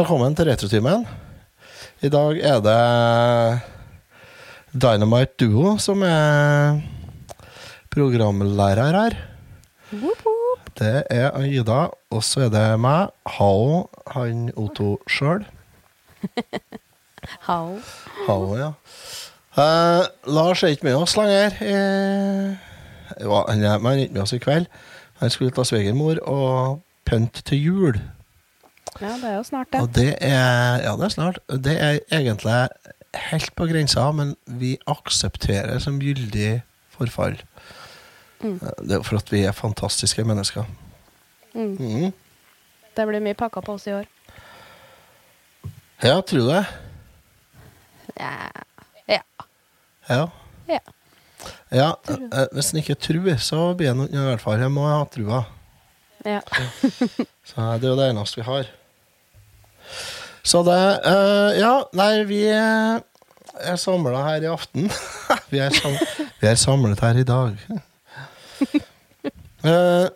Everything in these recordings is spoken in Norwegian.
Velkommen til Retrotimen. I dag er det Dynamite Duo som er programlærer her. Det er Aida, og så er det meg, Hao, han Otto sjøl. Hao. Hao, ja. Eh, Lars er ikke med oss lenger. Eh, han er, men han er ikke med oss i kveld. Han skulle ta svigermor og pynte til jul. Ja, det er jo snart det. Og det er Ja, det er snart. Det er egentlig helt på grensa, men vi aksepterer som gyldig forfall. Mm. Det er for at vi er fantastiske mennesker. Mm. Mm. Det blir mye pakka på oss i år. Ja, tror du det? Ja. ja. Ja. Ja. ja eh, hvis en ikke tror, så blir en i hvert fall. Jeg må ha trua. ja. Så det er jo det eneste vi har. Så det uh, Ja, nei, vi eh, er samla her i aften. vi, er sam vi er samlet her i dag. Uh,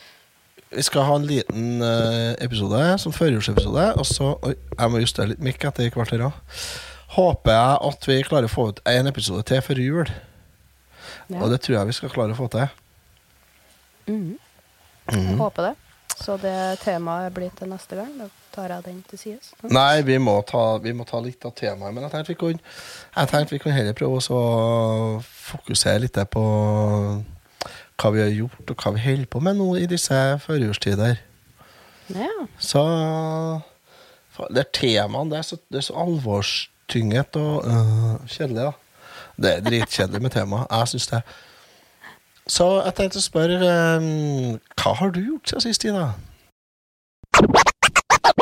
vi skal ha en liten uh, episode som førjulsepisode. Og så Oi, jeg må justere litt mikk etter kvarter òg. Håper jeg at vi klarer å få ut én episode til før jul. ja. Og det tror jeg vi skal klare å få til. Mhm. Mm. Jeg håper det. Så det temaet blir til neste gang. Da tar jeg den til sides. Nei, vi må, ta, vi må ta litt av temaet. Men jeg tenkte vi kunne, jeg tenkte vi kunne heller prøve å fokusere litt på hva vi har gjort, og hva vi holder på med nå i disse førjulstider. Ja. Så Det er temaene det er så, det er så alvorstynget og øh, kjedelig, da. Det er dritkjedelig med tema. Jeg syns det. Så jeg tenkte å spørre um, Hva har du gjort siden sist, Ida?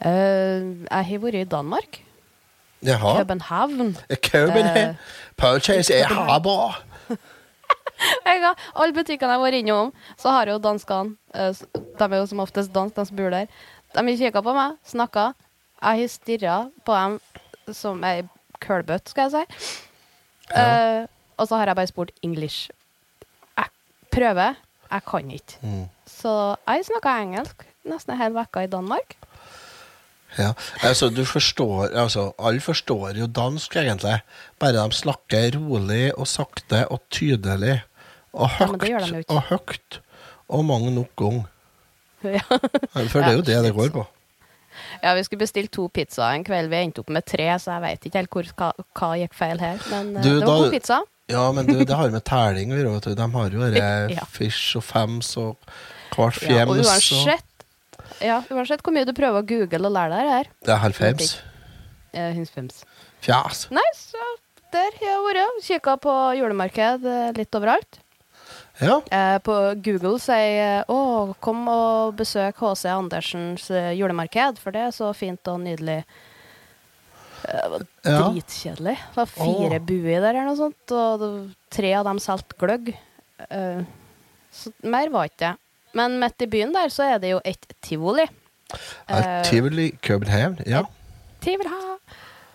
Eh, jeg har vært i Danmark. Jaha. København. København. Purchase er bra. Alle butikkene jeg har vært innom, så har jo danskene eh, De er jo som oftest dansk, de som bor der. De har kikka på meg, snakka. Jeg har stirra på dem som ei kølbøtte, skal jeg si. Eh, og så har jeg bare spurt English. Jeg prøver, jeg kan ikke. Mm. Så jeg snakka engelsk nesten en hel uke i Danmark. Ja, altså du forstår altså, Alle forstår jo dansk, egentlig. Bare de snakker rolig og sakte og tydelig. Og Ja, de høyt ikke. og høyt. Og mange nok ganger. ja. For det er jo det det går på. ja, vi skulle bestille to pizzaer en kveld. Vi endte opp med tre, så jeg vet ikke helt hvor, hva, hva gikk feil her. Men eh, Du, det var da- god pizza. Ja, men du, det har med telling å gjøre. De har jo dette Ja. fish og fems og hvert Ja, og uansett, ja, uansett hvor mye du prøver å google og lære deg her, det er halvfems. eh, fems. Fjas. Nei, så der har jeg vært. Kikka på julemarked eh, litt overalt. Ja. Eh, på Google sier å, kom og besøk HC Andersens eh, julemarked, for det er så fint og nydelig. Eh, Det var Ja. dritkjedelig. Det var fire Åh. buer der eller noe sånt, og det, tre av dem solgte gløgg. Eh, så mer var ikke det. Men midt i byen der så er det jo et tivoli. Et Tivoli København. Ja. Tivoli.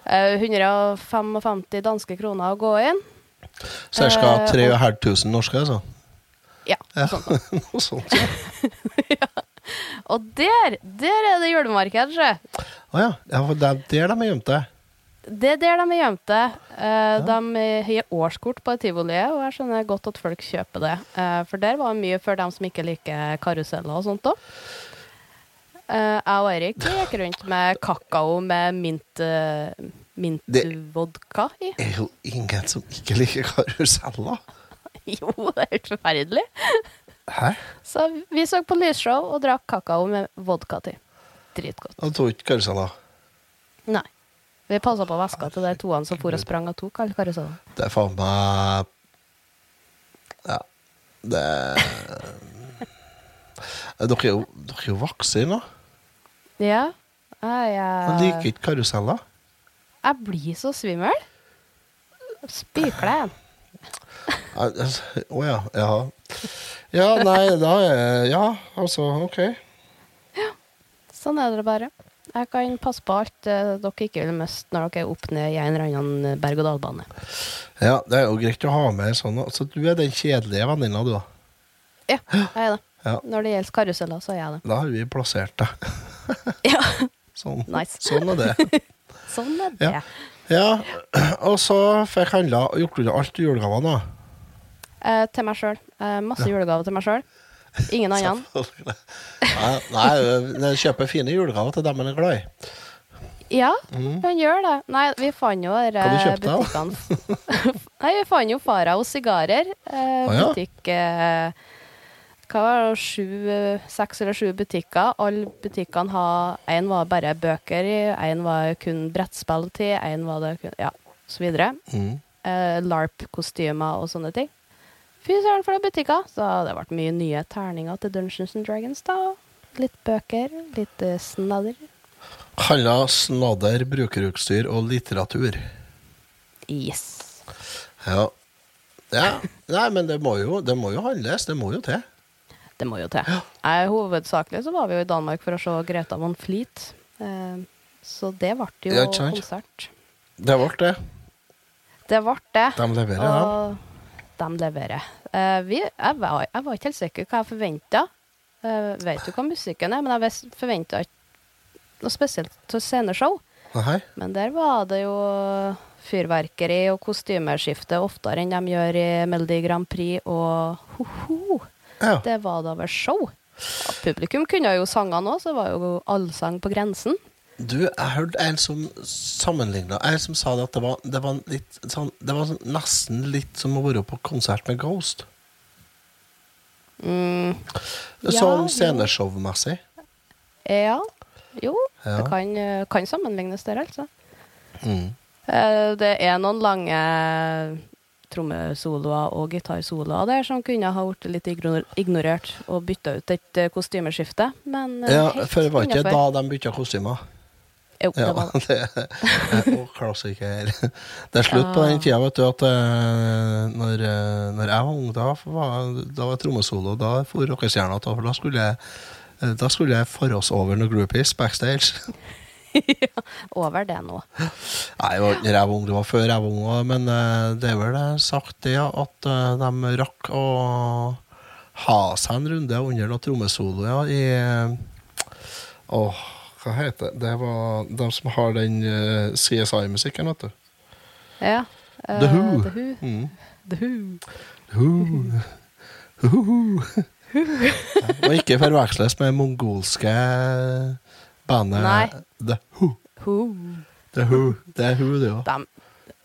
Eh, 155 danske kroner å gå inn. Ca. ha 3500 norske, altså. Ja. Ja, Sånn. noe sånt. Ja. Og der, der er det julemarked, sjø. Å ja. ja, det er der de har gjemt det. Det er der de er gjemte. Eh, De har årskort på tivoliet, og jeg skjønner godt at folk kjøper det. Eh, for der var det mye for dem som ikke liker karuseller og sånt òg. jeg og Erik gikk rundt med kakao med mint, mintvodka i. Det er jo ingen som ikke liker karuseller. Jo, det er helt forferdelig. Hæ? Så vi så på lysshow og drakk kakao med vodka til. Dritgodt. Og tok ikke karuseller. Nei. Vi passa på veska til de toene som for og sprang og tok alle karusellene. Det er faen meg Ja. Det Dere er jo, dere er jo. Ja. Jeg, liker ikke karuseller. jeg blir så svimmel. Spykler. Å oh, ja. Ja. Ja, nei, da Ja, altså, OK. Ja. Sånn er det bare. Jeg kan passe på alt eh, dere ikke vil miste når dere er opp ned i en eller annen berg-og-dal-bane. Ja, det er jo greit å ha med sånn. Så du er den kjedelige venninna, du, da. Ja, jeg er det. Ja. Når det gjelder karuseller, så er jeg det. Da har vi plassert deg. Ja, Sånn, Nice. sånn er det. sånn er det. Ja. Ja, og så fikk handla og gjort unna alt julegavene. da. Eh, til meg sjøl. Eh, masse julegaver til meg sjøl. Ingen annen? Nei, nei, jeg kjøper fine julegaver til dem man er glad i. Ja, han gjør det. Nei, vi fant jo Mm. Hva du kjøpte butikkene Nei, vi fant jo Farao sigarer. Eh, ja. Butikk eh, Hva var det, sju, eh, seks eller sju butikker. Alle butikkene har Én var bare bøker i, én var kun brettspill til, én var det kun Ja, så videre. Mm. Eh, LARP-kostymer og sånne ting. Fy søren for noen butikker. Så det ble mye nye terninger til Dungeons and Dragons, da. Litt bøker, litt eh, snadder. Handla snadder, brukerutstyr og litteratur. Yes. Ja. ja. Nei, men det må, jo, det må jo handles. Det må jo til. Det må jo til. Eh, hovedsakelig så var vi jo i Danmark for å se Greta von Fleet. Eh, så det ble jo Ja, konsert. Det ble det. Det ble det. De leverer, ja. De leverer. Eh, vi, jeg, var, jeg var ikke helt sikker hva jeg forventa. Uh, vet jo hva musikken er, men jeg forventa ikke noe spesielt til sceneshow. Nei. Men der var det jo fyrverkeri og kostymeskifte oftere enn de gjør i Melodi Grand Prix og ho-ho. Ja. Det var da vel show. Ja, publikum kunne jo sangene òg, så det var jo allsang på grensen. Du, jeg hørte en som sammenligna En som sa det at det var, det var litt sånn Det var sånn, nesten litt som å være på konsert med Ghost. Mm, sånn ja, sceneshowmessig. ja. Jo, Ja. det kan, kan sammenlignes der, altså. Mm. Eh, Det er noen lange trommesoloer og gitarsoloer der som kunne ha blitt litt ignorert og bytta ut et eh, kostymeskifte, men eh, Ja, for det var ikke da de bytta kostymer. Jo, det Ja, var det. det er klassiker. Det er slutt på den tida, vet du, at eh, når, eh, når jeg var ung, da var, da var trommesolo. Da for rockestjerna til, for da skulle jeg eh, da skulle jeg for oss over noen groupies backstage. Over det nå. Nei, det var ikke når jeg var ung, det var før jeg var ung. Men det er vel sagt det at de rakk å ha seg en runde under noen trommesolo ja, i Åh, hva heter det? Det var de som har den uh, CSI-musikken, vet du. Ja. Uh, The Who. The Who. Mm. The Who. Who. Who. Og ikke forveksles med mongolske bandet Nei. The Who. Who. The Who. Det er Who, det òg.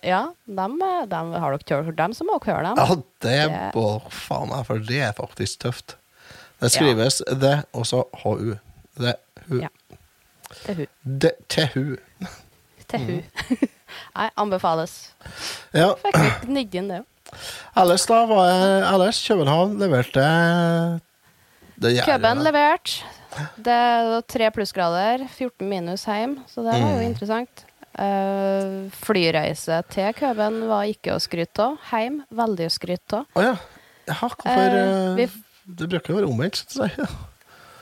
Ja, dem, eh, dem, har dere hørt dem, så må dere høre dem. Ja, det Det- må faen meg, for det er faktisk tøft. Det skrives det, og så HU. Det Hu. Ja. Til hun. Til Mm. Nei, anbefales. Ja. Fikk litt gnidd inn det òg. Ellers, da, var jeg Ellers, København leverte det Køben levert. Det er tre plussgrader, 14 minus hjem, så det var jo Mm. interessant. Uh, flyreise til Køben var ikke å skryte av. Heim, veldig å skryte av. Oh, ja. ja hvorfor Eh, eh, vi- Det bruker jo være omvendt.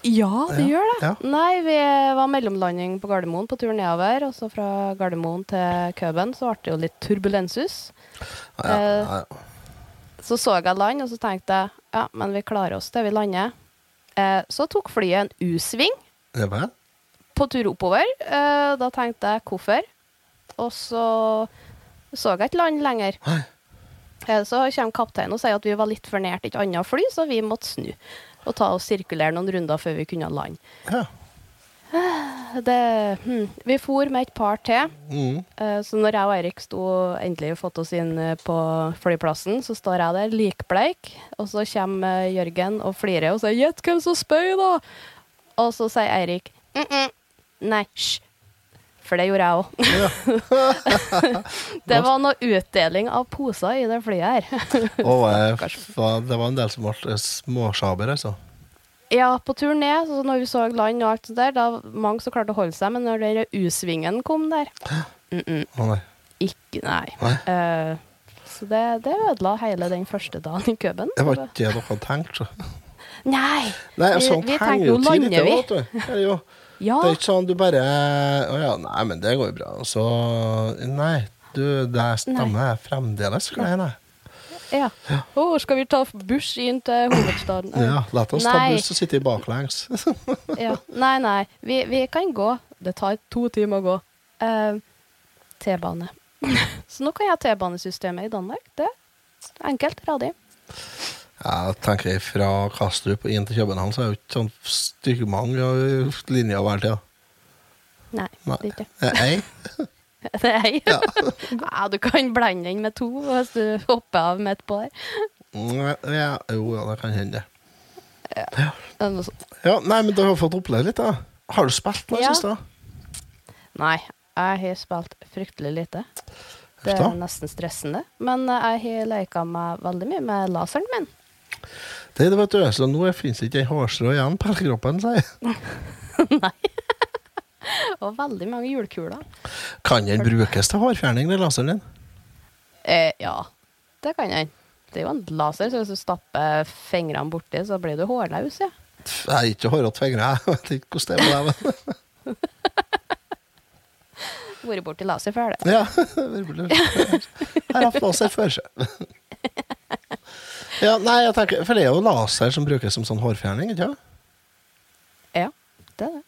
Ja, det Ja, gjør det. ja. Nei, vi var mellomlanding på Gardermoen på tur nedover, og så fra Gardermoen til Køben så ble det jo litt turbulensus. Ja, ja, Eh, ja. Så så jeg land, og så tenkte jeg ja, men vi klarer oss til vi lander. Eh, så tok flyet en U-sving Ja på tur oppover. Eh, da tenkte jeg hvorfor. Og så så jeg ikke land lenger. Nei. Eh, så kommer kapteinen og sier at vi var litt fornært et annet fly, så vi måtte snu. Og ta og sirkulere noen runder før vi kunne lande. Ja. Det, hm, vi for med et par til. Mm. Eh, Så når jeg og Eirik sto endelig fått oss inn eh, på flyplassen, så står jeg der likbleik, og så kommer eh, Jørgen og flirer og sier 'gjett hvem som spøy', da'. Og så sier Eirik mm -mm. 'nei, hysj'. For det gjorde jeg òg. det var noe utdeling av poser i det flyet her. oh, det var en del som ble småsjaber, altså. ja, på tur ned, så når vi så land og alt det der, da var mange som klarte å holde seg, men når den U-svingen kom der mm -mm. Oh, nei. Ikke, nei. Nei. Uh, så det, det ødela hele den første dagen i Køben. Det var ikke det dere hadde tenkt, så. Nei! Nei, Vi- sånt vi tenkte, jo lander vi. Det Ja, Det er ikke sånn du bare Å ja, nei, men det går jo bra. Så Nei, du, det stemmer fremdeles. Hva er det? ja. Å, skal vi ta buss inn til hovedstaden? Ja, la oss ta buss og sitte i baklengs. Ja. Nei, nei. Vi, vi kan gå. Det tar to timer å gå. Uh, T-bane. Så nå kan jeg ha T-banesystemet i Danmark. Det er enkelt. Radig. Jeg tenker fra Kastrup og inn til København, så er det jo ikke sånn styggmange linjer hver tid. Nei, Nei. det er ikke. det. Ei? Nei. Ja. ja, du kan blande den med to hvis du hopper av midt på der. Ja, jo, ja, det kan hende. Det er noe sånt. Ja, nei, men du har fått oppleve litt, da. Har du spilt noe i Ja. det siste? Nei, jeg har spilt fryktelig lite. Det er nesten stressende. Men jeg har leka meg veldig mye med laseren min. Det er det, vet du. Så nå det ikke ei hårstrå igjen på hele kroppen, sier jeg. Og veldig mange hjulkuler. Kan den brukes til hårfjerning, den laseren din? Eh, ja, det kan den. Det er jo en laser, så hvis du stapper fingrene borti, så blir du hårløs, ja. Jeg er ikke hårete fingre, jeg vet ikke hvordan det er med deg. Vært borti laser før, det. Ja, jeg har hatt laser før, sjø. Ja, nei, jeg tenker, for det er jo laser som brukes som sånn hårfjerning, ikke sant? Ja, det er det.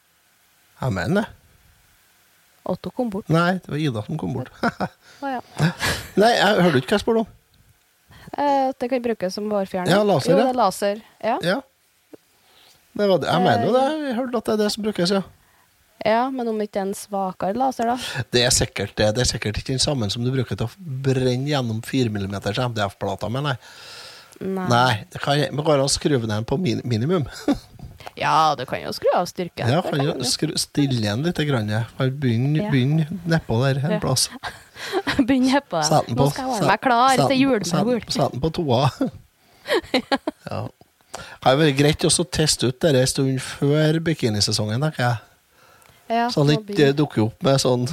Jeg mener det. Otto kom bort. Nei, det var Ida som kom bort. Å ja. Nei, jeg hørte ikke hva jeg spurte om. Eh, det kan brukes som hårfjerning. Ja, laser, Jo, ja. det er laser. Ja. Ja. Det var det. Jeg mener jo det. Jeg hørte at det er det som brukes, ja. ja, men om ikke en svakere laser, da? Det er sikkert det. Det er sikkert ikke den samme som du bruker til å brenne gjennom 4 mm MDF-plata med, nei. Nei. Nei, det kan men går an å skru den på min minimum? Ja, du kan jo skru av styrken. Ja, kan jo skru, stille den litt. Grann. Begynn Ja. begynn nedpå der en plass. Begynn på der. Nå skal jeg være meg klar til julebord. Sett den på toa. ja. Det hadde vært greit å teste ut det en stund før bikinisesongen, tenker jeg. Ja, Så han ikke dukker opp med sånn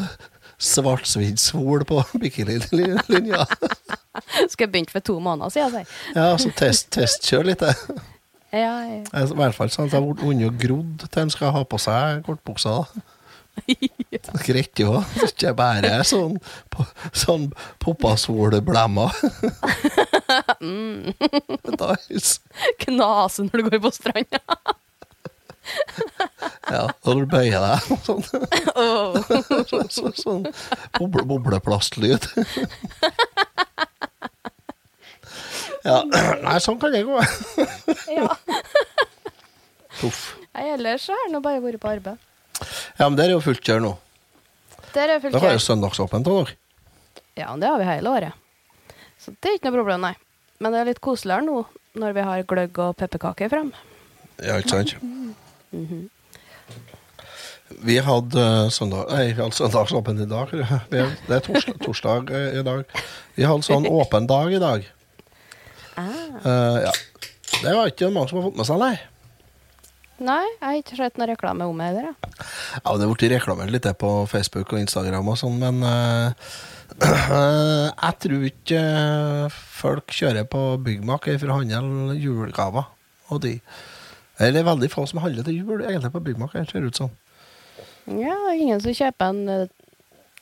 svartsvidd sol på bikinilinja. Skal jeg begynt for to måneder siden, sier Ja, så test, testkjør litt. jeg. Ja, ja. I hvert fall sånn at jeg har blitt og grodd til en skal ha på seg kortbuksa. ja. Greit jo, ikke bare sånn, på, sånn poppasolblemmer. Mm. Knase når du går på stranda. Ja, når du bøyer deg. Sånn, Åh. sånn, sånn, sånn boble, bobleplastlyd. Ja, nei, sånn kan det gå. Ja. Uff. Nei, ellers har jeg nå bare vært på arbeid. Ja, men der er jo fullt kjør nå. Der er fullt Dere har jo kjør. søndagsåpent av dere. Ja, det har vi hele året. Så det er ikke noe problem, nei. Men det er litt koseligere nå når vi har gløgg og pepperkaker frem. Ja, ikke sant? Vi hadde eh, søndag Nei, vi hadde søndagsåpent i dag. Det er torsdag, torsdag eh, i dag. Vi hadde sånn åpen dag i dag. Eh, ja. Det var ikke mange som har fått med seg, nei. Nei, jeg har ikke sett noe reklame om det heller. Ja, det er blitt reklamert litt det på Facebook og Instagram og sånn, men uh, jeg tror ikke folk kjører på Byggmak for å handle julegaver. Og de. Det er veldig få som handler til jul egentlig på Byggmak, det ser ut som. Ja, det ingen som kjøper en uh,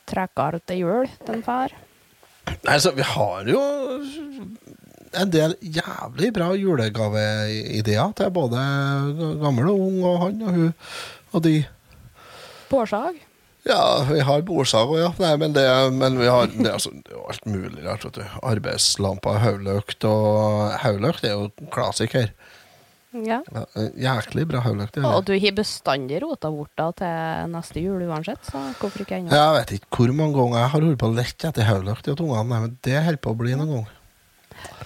trekkar til jul til en far. Nei, så vi har jo en del jævlig bra julegaveideer til både gammel og ung og han og hun og de. Bårsag. Ja, vi har bårsag òg, ja. Nei, men, det, men vi har det, altså, det alt mulig rart. Arbeidslamper, hauløkt og Hauløkt er jo klassiker. Ja. Ja, jæklig bra hauløkt. er. Og du har bestandig rota vorta til neste jul uansett, så hvorfor ikke ennå? Jeg vet ikke hvor mange ganger jeg har holdt på å lette etter hauløkt til ungene, men det holder på å bli noen gang.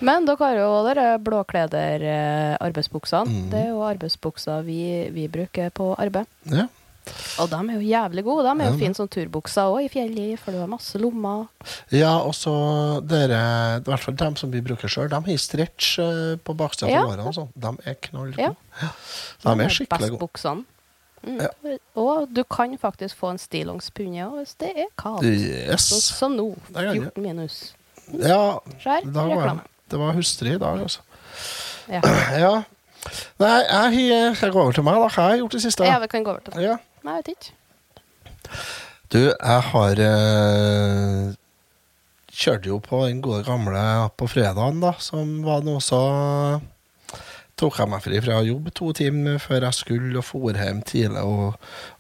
Men dere har jo dere blåkleder-arbeidsbuksene. Mm. Det er jo arbeidsbukser vi, vi bruker på arbeid. Ja. Og de er jo jævlig gode. De er Ja, jo fine som turbukser òg i fjellet, for du har masse lommer. Ja, og så dere, i hvert fall dem som vi bruker sjøl, de har stretch eh, på baksida Ja. av lårene. sånn. De er knallgode. Ja. De, De er skikkelig gode. Bestbuksene. Mm. Ja. Og du kan faktisk få en stillongspunje òg, hvis det er kaldt. Yes. Så, som nå. Det kan jeg. 14 minus. Ja, Skjær, reklame. det, var hustrig i dag, altså. Ja. Ja. Nei, jeg, jeg går over til meg, da. Hva har jeg gjort det siste? ja, vi kan gå over til det. Ja. Nei, jeg vet ikke. Du, jeg har eh, Kjørte jo på den gode gamle på fredagen, da, som var noe så Tok jeg meg fri fra jobb to timer før jeg skulle, og for hjem tidlig og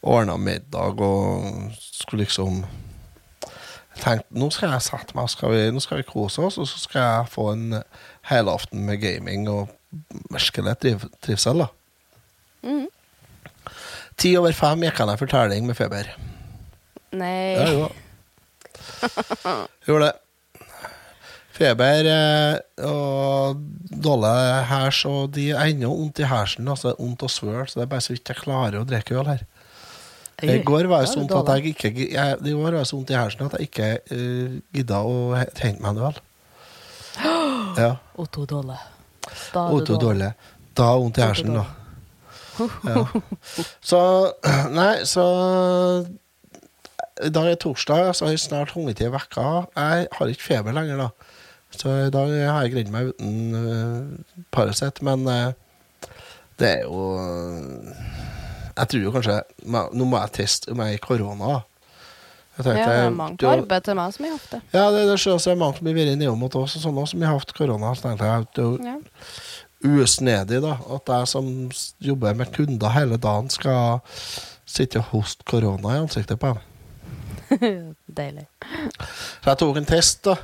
ordna middag og skulle liksom tenkte nå skal jeg sette meg, skal vi, nå skal vi kose oss, og så skal jeg få en helaften med gaming og virkelig triv, trivsel, da. Mhm. Ti over fem gikk jeg ned for telling med feber. Nei. Ja, jo. Gjorde det. Feber eh, og dårlig hæsj, og de er ennå vondt i hersen. Altså, vondt å svøle, så det er bare så vidt jeg klarer å drikke øl her. I går var det så vondt at jeg ikke jeg, I går var det så vondt i hersen at jeg ikke uh, gidda å he- hente meg en øl. Ja. Otto Dolle. Da er Otto dårlig. Da har jeg vondt i hersen, da. Ja. Så Nei, så I dag er torsdag, så har jeg snart hunget i vekka. Jeg har ikke feber lenger, da. Så i dag har jeg greid meg uten uh, Paracet, men uh, det er jo Jeg tror jo kanskje Nå må jeg teste om jeg er i korona. Tenkte, det er du- arbeid til meg som har hatt det. Ja, det, det er også mange som har vært nedom mot oss og sånn òg, som har hatt korona. Så tenkte jeg er Ja. Usnedig da, at jeg som jobber med kunder hele dagen, skal sitte og hoste korona i ansiktet på dem. Deilig. Så jeg tok en test, da.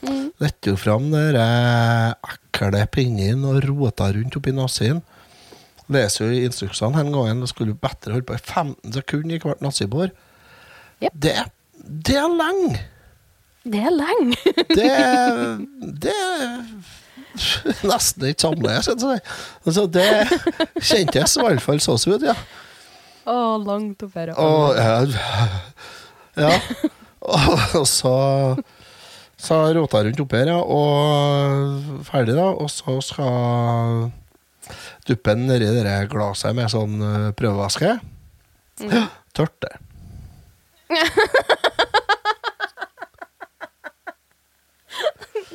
Mm. Lette jo fram den der ekle pinnen og rota rundt oppi nesen. Leser jo i instruksene den gangen det skulle bedre holde på i 15 sekunder i hvert nassibor. Yep. Det, det er lenge! Det er lenge. Det, det nesten ikke samleie, synes jeg. Altså, det kjentes i hvert fall sånn ut, ja. Å, langt opp her. Og ja, ja. Og så Så rota jeg rundt oppi her, ja, og ferdig, da. Og så skal duppen nedi det glasset med sånn eh, prøvevæske. Mm. tørt, det.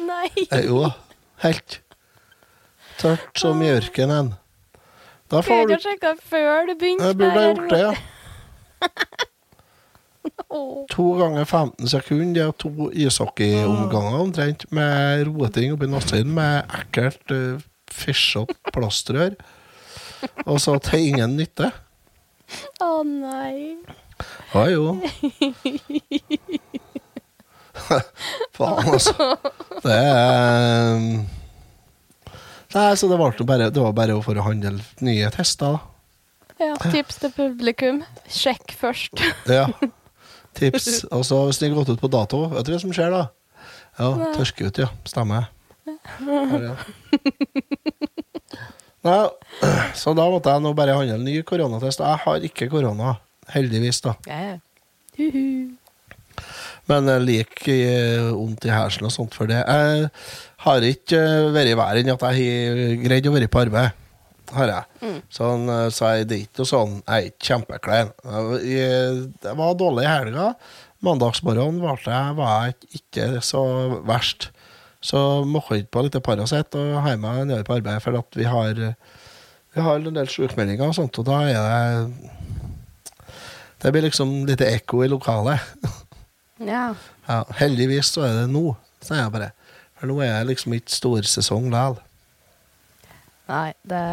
Nei. Eh, Jo, helt tørt som i ørkenen. Da får du ha sjekka før du begynte Jeg burde ha gjort det, ja. Åh. To ganger 15 sekunder, det er to ishockeyomganger omtrent, med roting oppi nassen med ekkelt uh, fisjete plastrør. Og så til ingen nytte. Å nei. Ja jo. Faen, altså. Det er Nei, så det, bare, det var bare for å handle nye tester, da. Ja, tips til publikum. Sjekk først. Ja. Tips. Og så hvis den har gått ut på dato, vet du hva som skjer da? Ja, tørke ut, ja. Stemmer. Her, ja. Nei, så da måtte jeg nå bare handle ny koronatest. Jeg har ikke korona, heldigvis, da. Ja, ja. Huhu. Men jeg liker eh, vondt i hersen og sånt for det. Jeg har ikke eh, vært verre enn at jeg har greid å være på arbeid. Har jeg. Sånn, eh, så jeg, det er ikke sånn Jeg er ikke kjempeklein. Jeg, jeg, jeg var dårlig i helga. Mandagsmorgenen var jeg, var jeg ikke så verst. Så jeg ikke på litt Paracet og ha meg nede på arbeid, for at vi har Vi har en del sjukmeldinger og sånt, og da er det Det blir liksom litt ekko i lokalet. Ja. Ja, heldigvis så er det nå, sier jeg bare. For nå er jeg liksom ikke storsesong likevel. Nei, det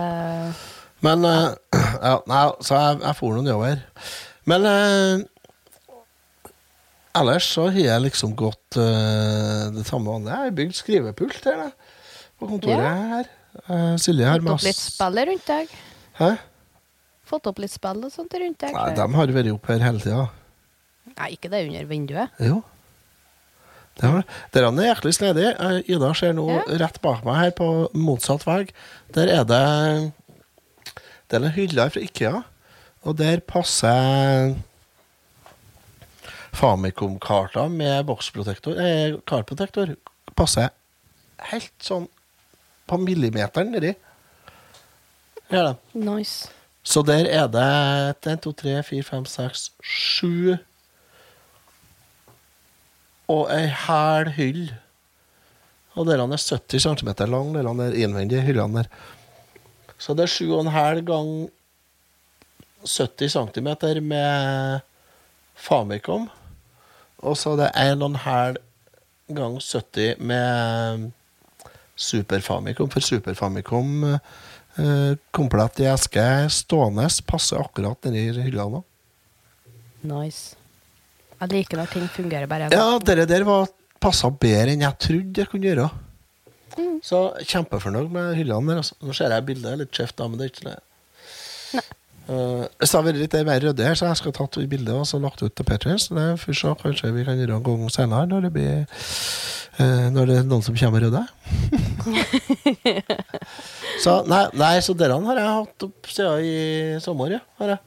Men uh, ja, nei, så jeg, jeg for noen nedover. Men uh, ellers så har jeg liksom gått uh, det samme vanlige. Jeg har bygd skrivepult her, da. På kontoret Ja. her. Silje har Fått opp litt masse spill rundt deg. Hæ? Fått opp litt spill og sånt rundt deg. Nei, de har vært oppe her hele tida. Nei, ikke det under vinduet. Jo. Det var Der er jæklig snedig. Eh, Ida ser nå Ja. rett bak meg her på motsatt vegg. Der er det Det er noen hyller fra Ikea, og der passer Famicom-karta med boksprotektor eh, karprotektor passer helt sånn på millimeteren nedi. Gjør det. Nice. Så der er det 1, 2, 3, 4, 5, 6, 7 Og ei hæl hyll. Og delene er 70 cm lang, delene der innvendige hyllene der. Så det er 7,5 gang 70 cm med Famicom. Og så det er det 1,5 gang 70 med Super Famicom. For Super Famicom eh, komplett i eske stående passer akkurat nedi hylla nå. Nice. Jeg liker når ting fungerer bare. Ja, det der var passa bedre enn jeg trodde jeg kunne gjøre. Så kjempefornøyd med hyllene der. Altså. Nå ser jeg bildet litt skjevt, da, men det er ikke det. Uh, hvis det har vært litt mer ryddig her, så jeg skal tatt bildet og så lagt ut til Patrions. Det. Kanskje vi kan gjøre en gang senere, når det blir uh, Når det er noen som kommer og rydder. så nei, nei, så dere har jeg hatt opp siden i sommer, ja. Har jeg.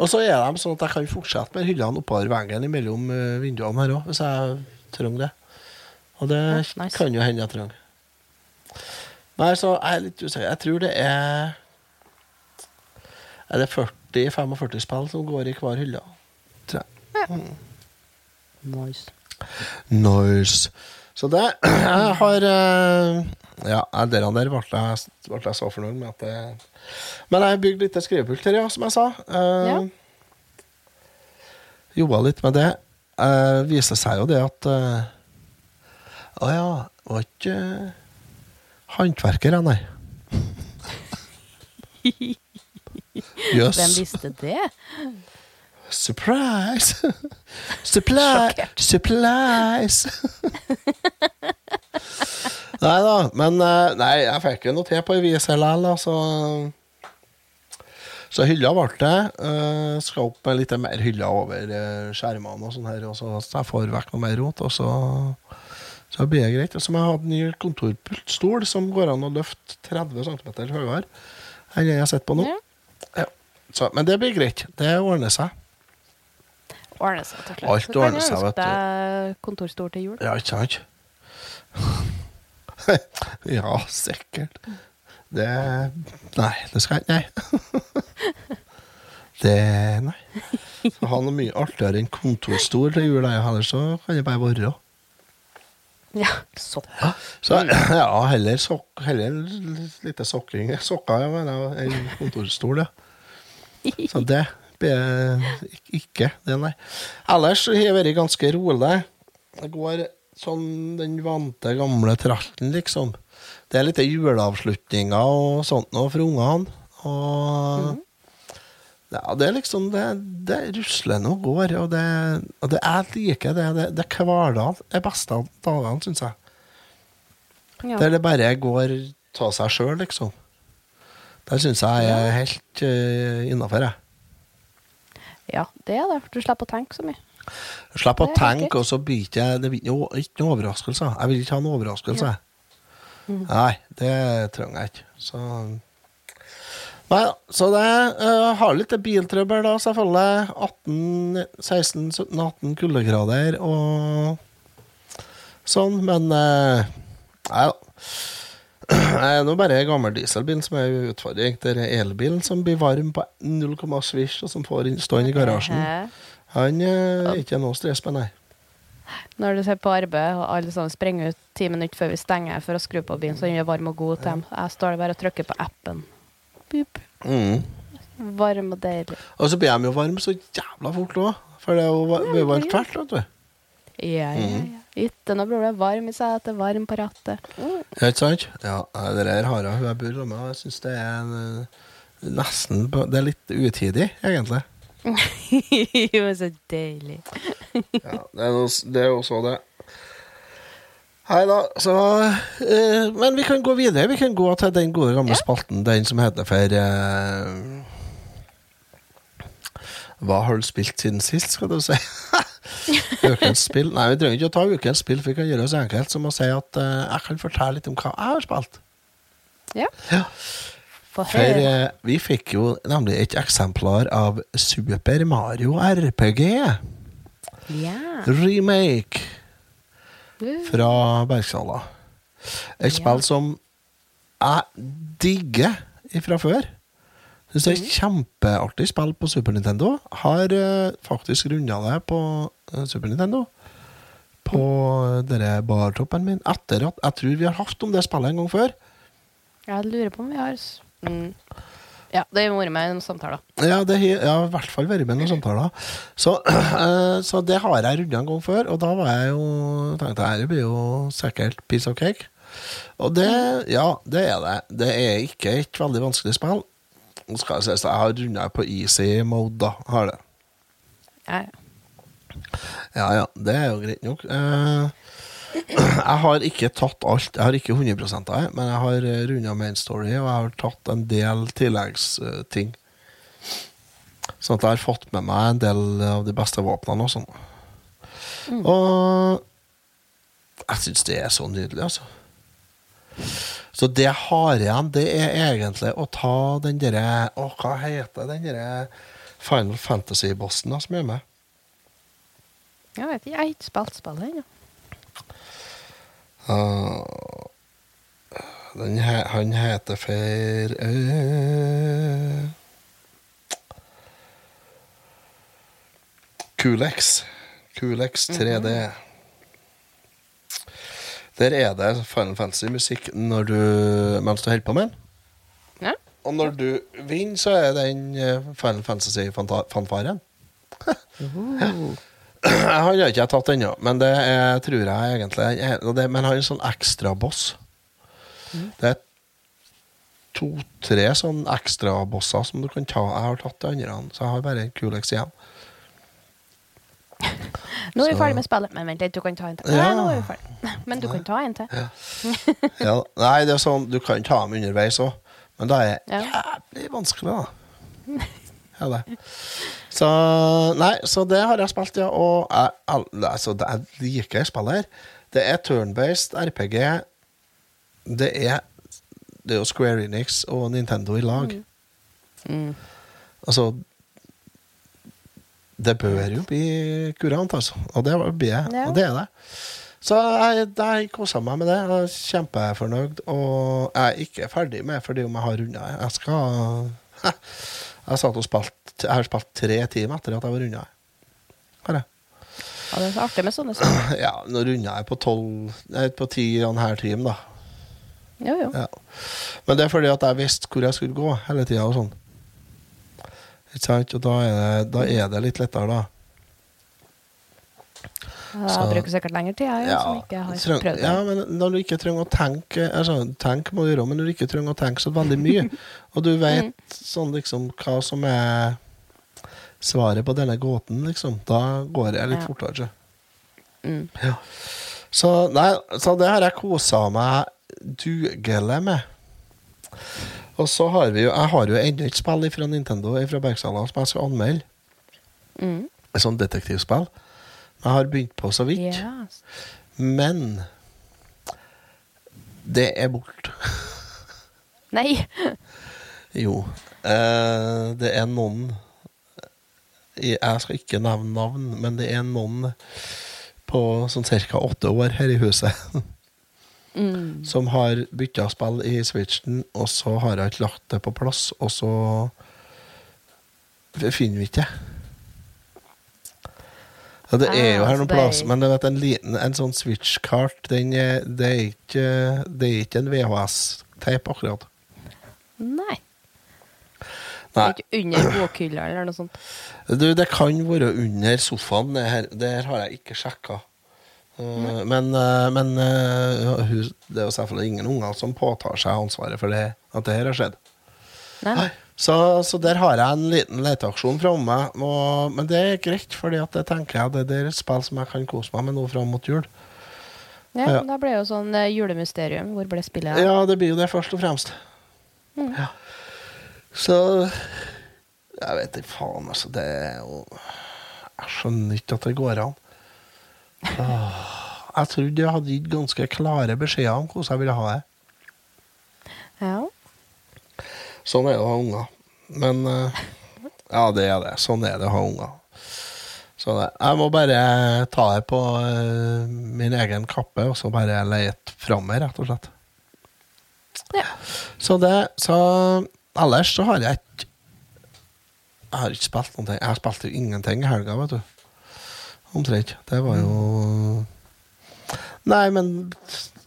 Og så er de sånn at jeg kan fortsette med hyllene oppover veggen mellom eh, vinduene her òg, hvis jeg trenger det. Og det Ja, nice. kan jo hende jeg trenger. Nei, så jeg er litt usikker. Jeg tror det er Er det 40-45 spill som går i hver hylle? Tror jeg. Nice. Nice. Så det Jeg har eh, Ja, det der ble jeg, ble jeg så fornøyd med at det Men jeg har bygd litt skrivepult her, ja, som jeg sa. Uh, Ja. Jobba litt med det. Uh, viser seg jo det at Å uh, oh ja, var ikke uh, håndverker, jeg, nei. Jøss. Hvem visste det? Surprise! Supply! Supplies! nei da, men eh, Nei, jeg fikk jo noe til på ei vis likevel, da, så Så hylla ble det. Uh, skal opp med litt mer hyller over eh, skjermene og sånn her, og så, så jeg får vekk noe mer rot, og så så blir det greit. Og så må jeg ha en ny kontorpultstol som går an å løfte 30 cm høyere enn den jeg sitter på nå. Ja. Ja. Så, men det blir greit. Det ordner seg. Ordner seg, takk. Alt ordner seg, ønske vet du. deg kontorstol til jul. Ja, ikke sant? ja, sikkert. Det Nei, det skal jeg ikke. Nei. det Nei. Skal ha noe mye artigere enn kontorstol til jul, ellers så kan det bare være. Ja, så. Så ja, heller, sok heller lite sokking sokker mener, enn kontorstol, ja. Så det blir ikke det, nei. Ellers har jeg vært ganske rolig. Det går sånn den vante, gamle tralten, liksom. Det er litt juleavslutninger og sånt noe for ungene. Og ja, det er liksom Det, det rusler nå går, og det, og det er like det. Det, det er hverdag er beste av dagene, syns jeg. Ja. Der det bare går av seg sjøl, liksom. Der syns jeg jeg er helt uh, innafor, jeg. ja, det er det. Du slipper å tenke så mye. Slipp å tenke, og så blir jeg det ikke noe, overraskelser overraskelse. Jeg vil ikke ha noen overraskelse. Mm. Nei, det trenger jeg ikke. Så Nei, så det uh, har litt biltrøbbel, da, selvfølgelig. 16, 17, 18 kuldegrader og sånn, men uh, Nei da. Det er nå bare gammel dieselbil som er utfordring. Det er elbilen som blir varm på 0,7 og som får stå i garasjen. Han eh, er ikke noe stress med, nei. Når du ser på arbeid, og alle sammen springer ut ti minutter før vi stenger for å skru på bilen, så den er varm og god til dem. Jeg står bare og trykker på appen. Boop. Mm. Varm og deilig. Og så blir de jo varme så jævla fort òg. For det er jo Ja, varmt tvert, vet du. Ja, ja, ja. Ikke noe problem. varm i setet, varm på rattet. Mm. Ja, ikke sant? Ja, det der har jeg hun jeg bor med, og jeg syns det er en, eh, nesten Det er litt utidig, egentlig. jo, så deilig. Ja, det er, noe, det er jo så det. Hei da, så eh, Men vi kan gå videre. Vi kan gå til den gode gamle spalten, den som heter for eh, Hva har du spilt siden sist, skal du si? ukens spill. Nei, vi trenger ikke å ta ukens spill, for vi kan gjøre det så enkelt som å si at eh, jeg kan fortelle litt om hva jeg har spilt. Ja. Ja. For eh, vi fikk jo nemlig et eksemplar av Super Mario RPG Ja. remake Uh, fra Bergsala. Et Ja. spill som jeg digger fra før. Syns det er et kjempeartig spill på Super Nintendo. Har eh, faktisk runda det på eh, Super Nintendo. På uh, denne bartoppen min. Etter at jeg tror vi har hatt om det spillet en gang før. Jeg lurer på om vi har mm. Ja, det har vært med i noen samtaler. Ja, det har ja, i hvert fall vært med i noen samtaler. Så, uh, så det har jeg runda en gang før, og da var jeg jo tenkte jeg det blir jo sikkert piece of cake. Og det, ja, det er det. Det er ikke et veldig vanskelig spill. Nå skal jeg si, jeg har runda på easy mode, da. Har det. Ja, Ja ja, ja. det er jo greit nok. Eh, jeg har ikke tatt alt. Jeg har ikke 100 av det, men jeg har runda main story, og jeg har tatt en del tilleggsting. Sånn at jeg har fått med meg en del av de beste våpnene og sånn. Og jeg syns det er så nydelig, altså. Så det jeg har igjen, det er egentlig å ta den derre Å, hva heter den derre Final Fantasy-bossen som er med? Jeg vet ikke, jeg har ikke spilt spillet ennå. Den he han heter for uh, Kulex. Kulex 3D. Der er det Final Fantasy-musikk mens du holder på med den. Ja. Og når du vinner, så er den eh, Final Fantasy-fanfaren. Han har ikke jeg tatt ennå, men det er, tror jeg egentlig det, Men han er en sånn ekstraboss. Det er to-tre sånn ekstrabosser som du kan ta. Jeg har tatt de andre, så jeg har bare en Kulex igjen. Nå er vi ferdig med spillet, men vent litt, du kan ta en til. Ja. Nei, nå er vi ferdig. Men du kan ta en til. Ja, nei, det er sånn, du kan ta dem underveis òg, men det er Ja. jævlig vanskelig, da. Ja, det. Så Nei, så det har jeg spilt, ja. Og jeg, al- altså, det jeg like spillet her. Det er turn-based RPG. Det er Det er jo Square Enix og Nintendo i lag. Mm. Altså Det bør jo bli kurant, altså. Og det blir jeg. Ja. Og det er det. Så jeg, jeg kosa meg med det. Jeg er kjempefornøyd. Og jeg er ikke ferdig med fordi om jeg har runda. Jeg skal Jeg satt og spilte Jeg har spilt tre timer etter at jeg var runda. Har jeg. Ja, det er så artig med sånne spill. Ja, nå runda jeg på tolv Nei, på ti og en halv time, da. Jo, jo. Ja. Men det er fordi at jeg visste hvor jeg skulle gå hele tida og sånn. Ikke sant? Og da er, det, da er det litt lettere, da. Jeg Så- bruker sikkert lengre tid, jeg, Ja, som ikke har treng- prøvd det. ja, men når du ikke trenger å tenke altså, Tenk må du gjøre, men når du ikke trenger å tenke så veldig mye, og du vet Mm. sånn liksom hva som er svaret på denne gåten, liksom, da går jeg litt Ja. fortere. Mm. Ja. Så, nei, så det har jeg kosa meg dugelig med. Og så har vi jo Jeg har jo ennå et spill fra Nintendo fra Bergsala som jeg skal anmelde. Mm. Et sånt detektivspill. Jeg har begynt på så vidt. Yes. Men det er borte. Nei! Jo. Eh, det er noen Jeg skal ikke nevne navn, men det er noen på sånn ca. åtte år her i huset Mm. som har bytta spill i Switchen, og så har jeg ikke lagt det på plass, og så finner vi ikke det. Ja, det er jo Ah, her noen det er- plass, men du vet, en liten en sånn Switch-kart den er, det, er ikke, det er ikke en VHS-teip, akkurat. Nei. Nei. Ikke under bokhylla eller noe sånt. Du, det kan være under sofaen. Det her, det her har jeg ikke sjekka. Uh, Men, uh, men uh, det er jo selvfølgelig ingen unger som påtar seg ansvaret for det, at det her har skjedd. Nei. Nei. Så, så der har jeg en liten leteaksjon fra meg. Og, men det er greit, at det tenker jeg det, er et spill som jeg kan kose meg med nå fram mot jul. Ja, Ja. Da ble det jo sånn eh, julemysterium. Hvor ble spillet av? Ja, det blir jo det først og fremst. Ja. Så Jeg vet ikke faen, altså. Det er jo Jeg skjønner ikke at det går an. Jeg trodde jeg hadde gitt ganske klare beskjeder om hvordan jeg ville ha det. Ja. Sånn er det å ha unger. Men eh, Ja, det er det. Sånn er det å ha unger. Så det, jeg må bare ta det på eh, min egen kappe og så bare leite fram meg, rett og slett. Ja. Så det Så ellers så har jeg ikke Jeg har ikke spilt ting. Jeg spilte ingenting i helga, vet du. Omtrent. Det var jo Nei, men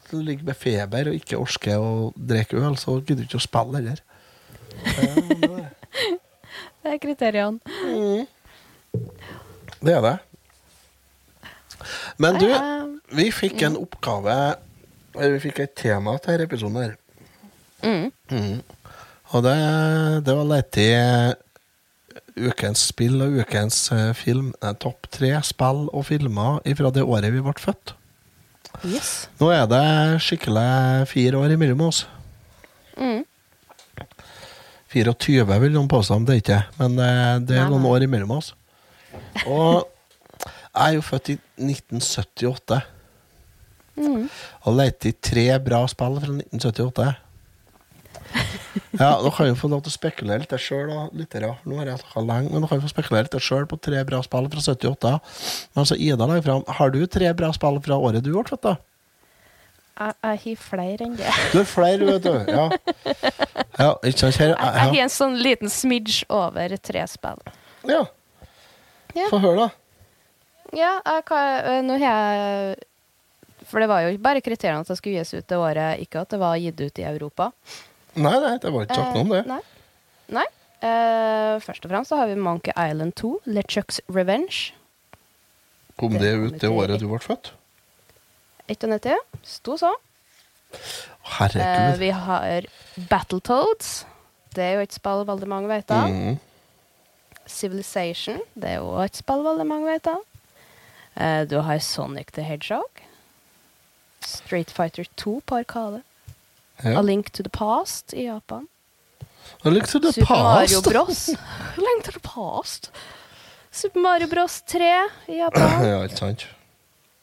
du ligger med feber og ikke orker å drikke øl, så gidder du ikke å spille heller. Det er kriteriene. Det er det. Men du, vi fikk en oppgave Eller vi fikk et tema til denne episoden her. mm. Mhm. Og det, det var lett i ukens spill og ukens eh, film. Eh, Topp tre spill og filmer fra det året vi ble født. Yes. Nå er det skikkelig fire år imellom oss. Mm. 24 vil noen påstå, om det ikke Men det, er noen år imellom oss. Og jeg er jo født i 1978. Mm. Og leter i tre bra spill fra 1978. Ja, Nå kan jo få lov til å spekulere litt sjøl. Nå har jeg snakket lenge, men kan få spekulere litt sjøl på tre bra spill fra 78. Men altså, Ida legger fram Har du tre bra spill fra året du ble født, da? Jeg, jeg har flere enn det. Du har flere, vet du. Ja, ja ikke sant? Her, Jeg, jeg har en sånn liten smidge over tre spill. ja. Få høre, da. Ja, jeg kan, nå har jeg For det var jo ikke bare kriteriene at det skulle gis ut det året, ikke at det var gitt ut i Europa. Nei, nei, det var ikke sagt noe om det. Eh, Nei. nei. Uh, først og fremst så har vi Monkey Island 2, LeChucks Revenge. Kom det ut det året du ble født? 91. Sto så. Herregud. Eh, vi har Battletoads. Det er jo et spill veldig mange vet av. Mm. Civilization. Det er jo et spill veldig mange vet av. Eh, du har Sonic the Hedgehog. Street Fighter 2 på Arkade. Ja. A Link to the Past i Japan. A Link to the Super Mario. Bros. A Link to the Past. Super Mario Bros 3 i Japan. Ja, ikke sant.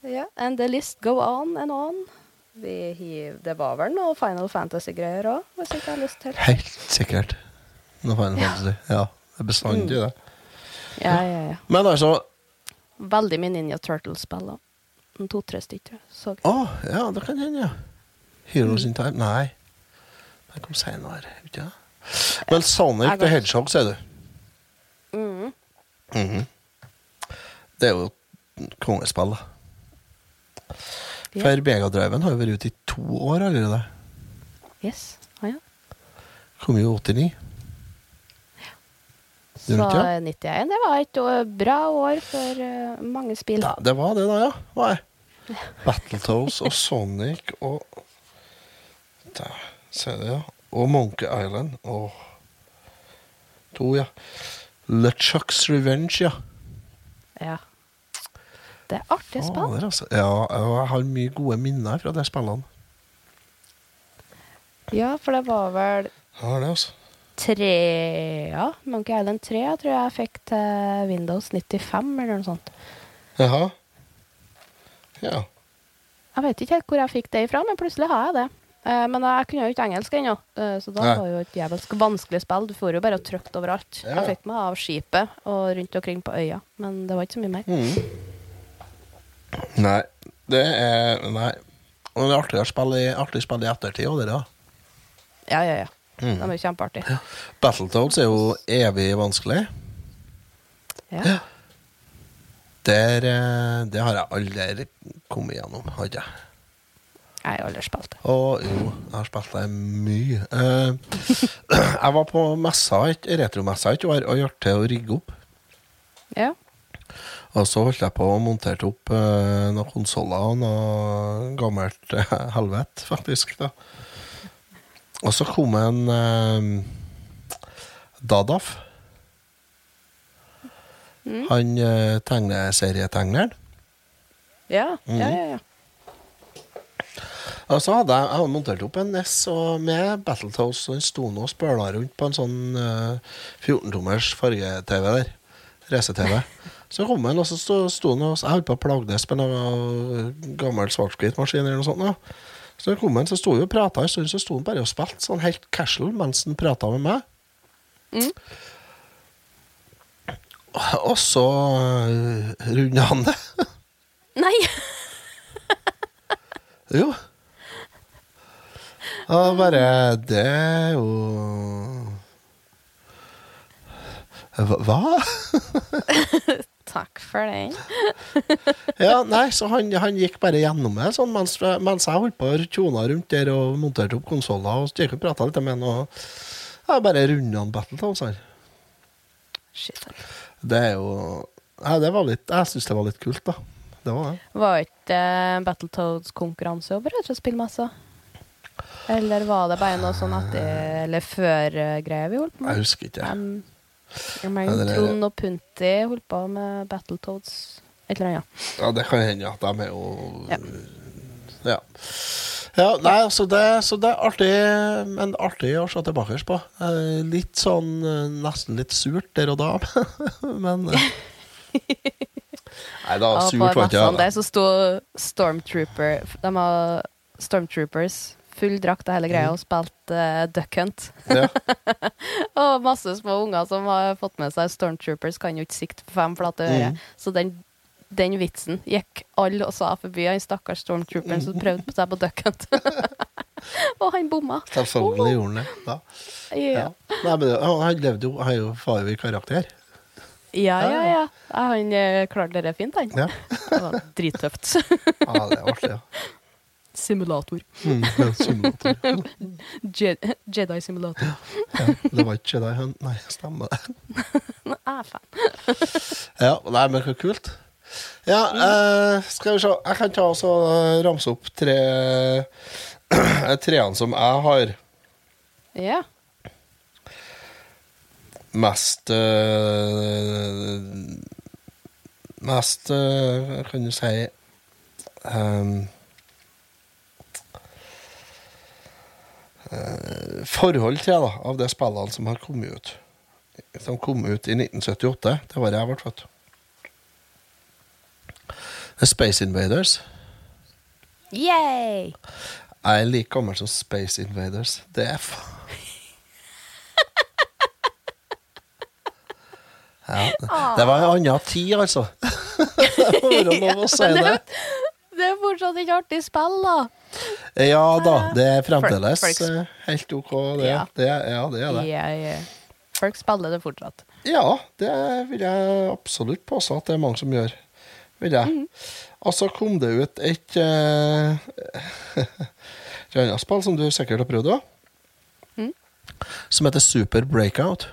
Ja, And the list go on and on. Vi hiv, det var vel noe Final Fantasy-greier òg, hvis jeg ikke har lyst til. Helt sikkert. Noe Final Fantasy. Ja, det er bestandig det. Ja, ja, ja. Men altså Veldig mye Ninja Turtles-spill òg. To-tre stykker. Å, oh, ja, det kan hende, ja. Heroes in Time? Nei. Den kom senere. Ikke det? Men Sonic the Hedgehog, sier du. mm. Mhm. Det er jo kongespill, da. Ja. For Megadriven har jo vært ute i to år allerede. Yes. Ah, ja. Kom jo 89. Ja. Så Gjør det ikke? 91 det var et bra år for eh, mange spill. Da, det var det, da, ja. Var jeg. Battletoads og Sonic og Da ser du, ja. Og Monkey Island. og To, ja. LeChucks Revenge, ja. Ja. Det artige spill. Fader, altså. Ja, jeg har mye gode minner fra de spillene. Ja, for det var vel ja, det, altså. tre Ja, Monkey Island 3 jeg tror jeg fikk til Windows 95 eller noe sånt. Jaha. Ja. Jeg vet ikke helt hvor jeg fikk det ifra, men plutselig har jeg det. Eh, men jeg kunne jo ikke engelsk ennå, eh, så da Nei. var jo et jævelsk vanskelig spill. Du får jo bare trykt overalt. Ja. Jeg fikk meg av skipet og rundt omkring på øya, men det var ikke så mye mer. Mhm. Nei, det er Nei. Men det er artig å spille i, artig å spille i ettertid òg, det der. Ja, ja, ja. Mm. Det er kjempeartig. Battletoads er jo evig vanskelig. Ja. Der, eh, det har jeg aldri kommet gjennom, har jeg. Jeg har aldri spilt det. Å jo, jeg har spilt det mye. Eh, jeg var på messa, et- retromessa i år og hjalp til å rigge opp. Ja. Og så holdt jeg på og monterte opp eh, noen konsoller og noe gammelt eh, helvete, faktisk. da. Og så kom en eh, Dadaf. Han eh, tegneserietegneren. Ja, ja, ja. ja. Og så hadde jeg, jeg hadde montert opp en NES og med Battletoads, og den sto nå og spøla rundt på en sånn eh, 14-tommers farge-TV der. Race-TV. Så kom han, og så sto, han og Jeg holdt på å plagdes med noe gammel svart-hvitt-maskin eller noe sånt. Da. Så kom han, så sto vi og prata en stund, så sto han bare og spilte sånn helt casual mens han prata med meg. Mm. Og så uh, runda han det. Nei! Jo. Og bare Det er jo Hva? Takk for den. Ja, nei, så han, han gikk bare gjennom det sånn, mens, mens jeg holdt på og tjona rundt der og monterte opp konsoller. Og og prata litt med han, og jeg bare runda han Battletoads her. Shit. Det er jo ja, det var litt, Jeg syns det var litt kult, da. Det var det. Var ikke uh, Battletoads konkurranse over retrospillmessa? Eller var det bare noe sånn etter Eller før-greier vi holdt på Jeg husker ikke. Um, jeg mener, er- Trond og Punti holdt på med Battletoads et eller annet. Ja, det kan hende at de er jo Ja. Ja. ja nei, altså det, så det er artig, men artig å se tilbake på. Eh, Litt sånn eh, Nesten litt surt der og da, men eh, Nei da, surt var ikke det. der så sto Stormtrooper De har Stormtroopers, full drakt og hele greia, og spilt uh, Duck Hunt. Ja. Og masse små unger som har fått med seg Stormtroopers, kan jo ikke sikte på fem flate øre. Mm. Så den, den vitsen gikk alle og sa forbi han stakkars Stormtrooperen som prøvde på seg på Duck Hunt. og han bomma. Selvfølgelig gjorde han det. Da. Ja. Ja. Nei, men han levde jo Han er jo farlig karakter. Ja, ja, ja. Han eh, klarte det fint, han. Ja, Det var drittøft. ja det er artig. Ja. Simulator. Mm, ja, simulator. Je Jedi simulator. Ja, det var ikke Jedi Hunt. Nei, stemmer det. Nå er jeg fan. Ja, nei, men så kult. Ja, eh, skal vi se. Jeg kan ta og eh, ramse opp tre treene som jeg har Ja. mest øh, Mest øh, Kan du si ehm, Forhold til, da, av de spillene som har kommet ut. Som kom ut i 1978. Det var jeg ble født. Space Invaders. Yay! Jeg er like gammel som Space Invaders. Det er faen ja, Det var en annen tid, altså. Det må være lov å si det. Ikke artig spill, da. Ja da, det er fremdeles Folk- folk- eh, helt OK, det. Ja. det ja, det er det. Ja, ja. Folk spiller det fortsatt. Ja, det vil jeg absolutt påstå at det er mange som gjør. Vil jeg. Og så kom det ut et uh, Et annet spill som du sikkert har prøvd òg. Mm. Som heter Super Breakout.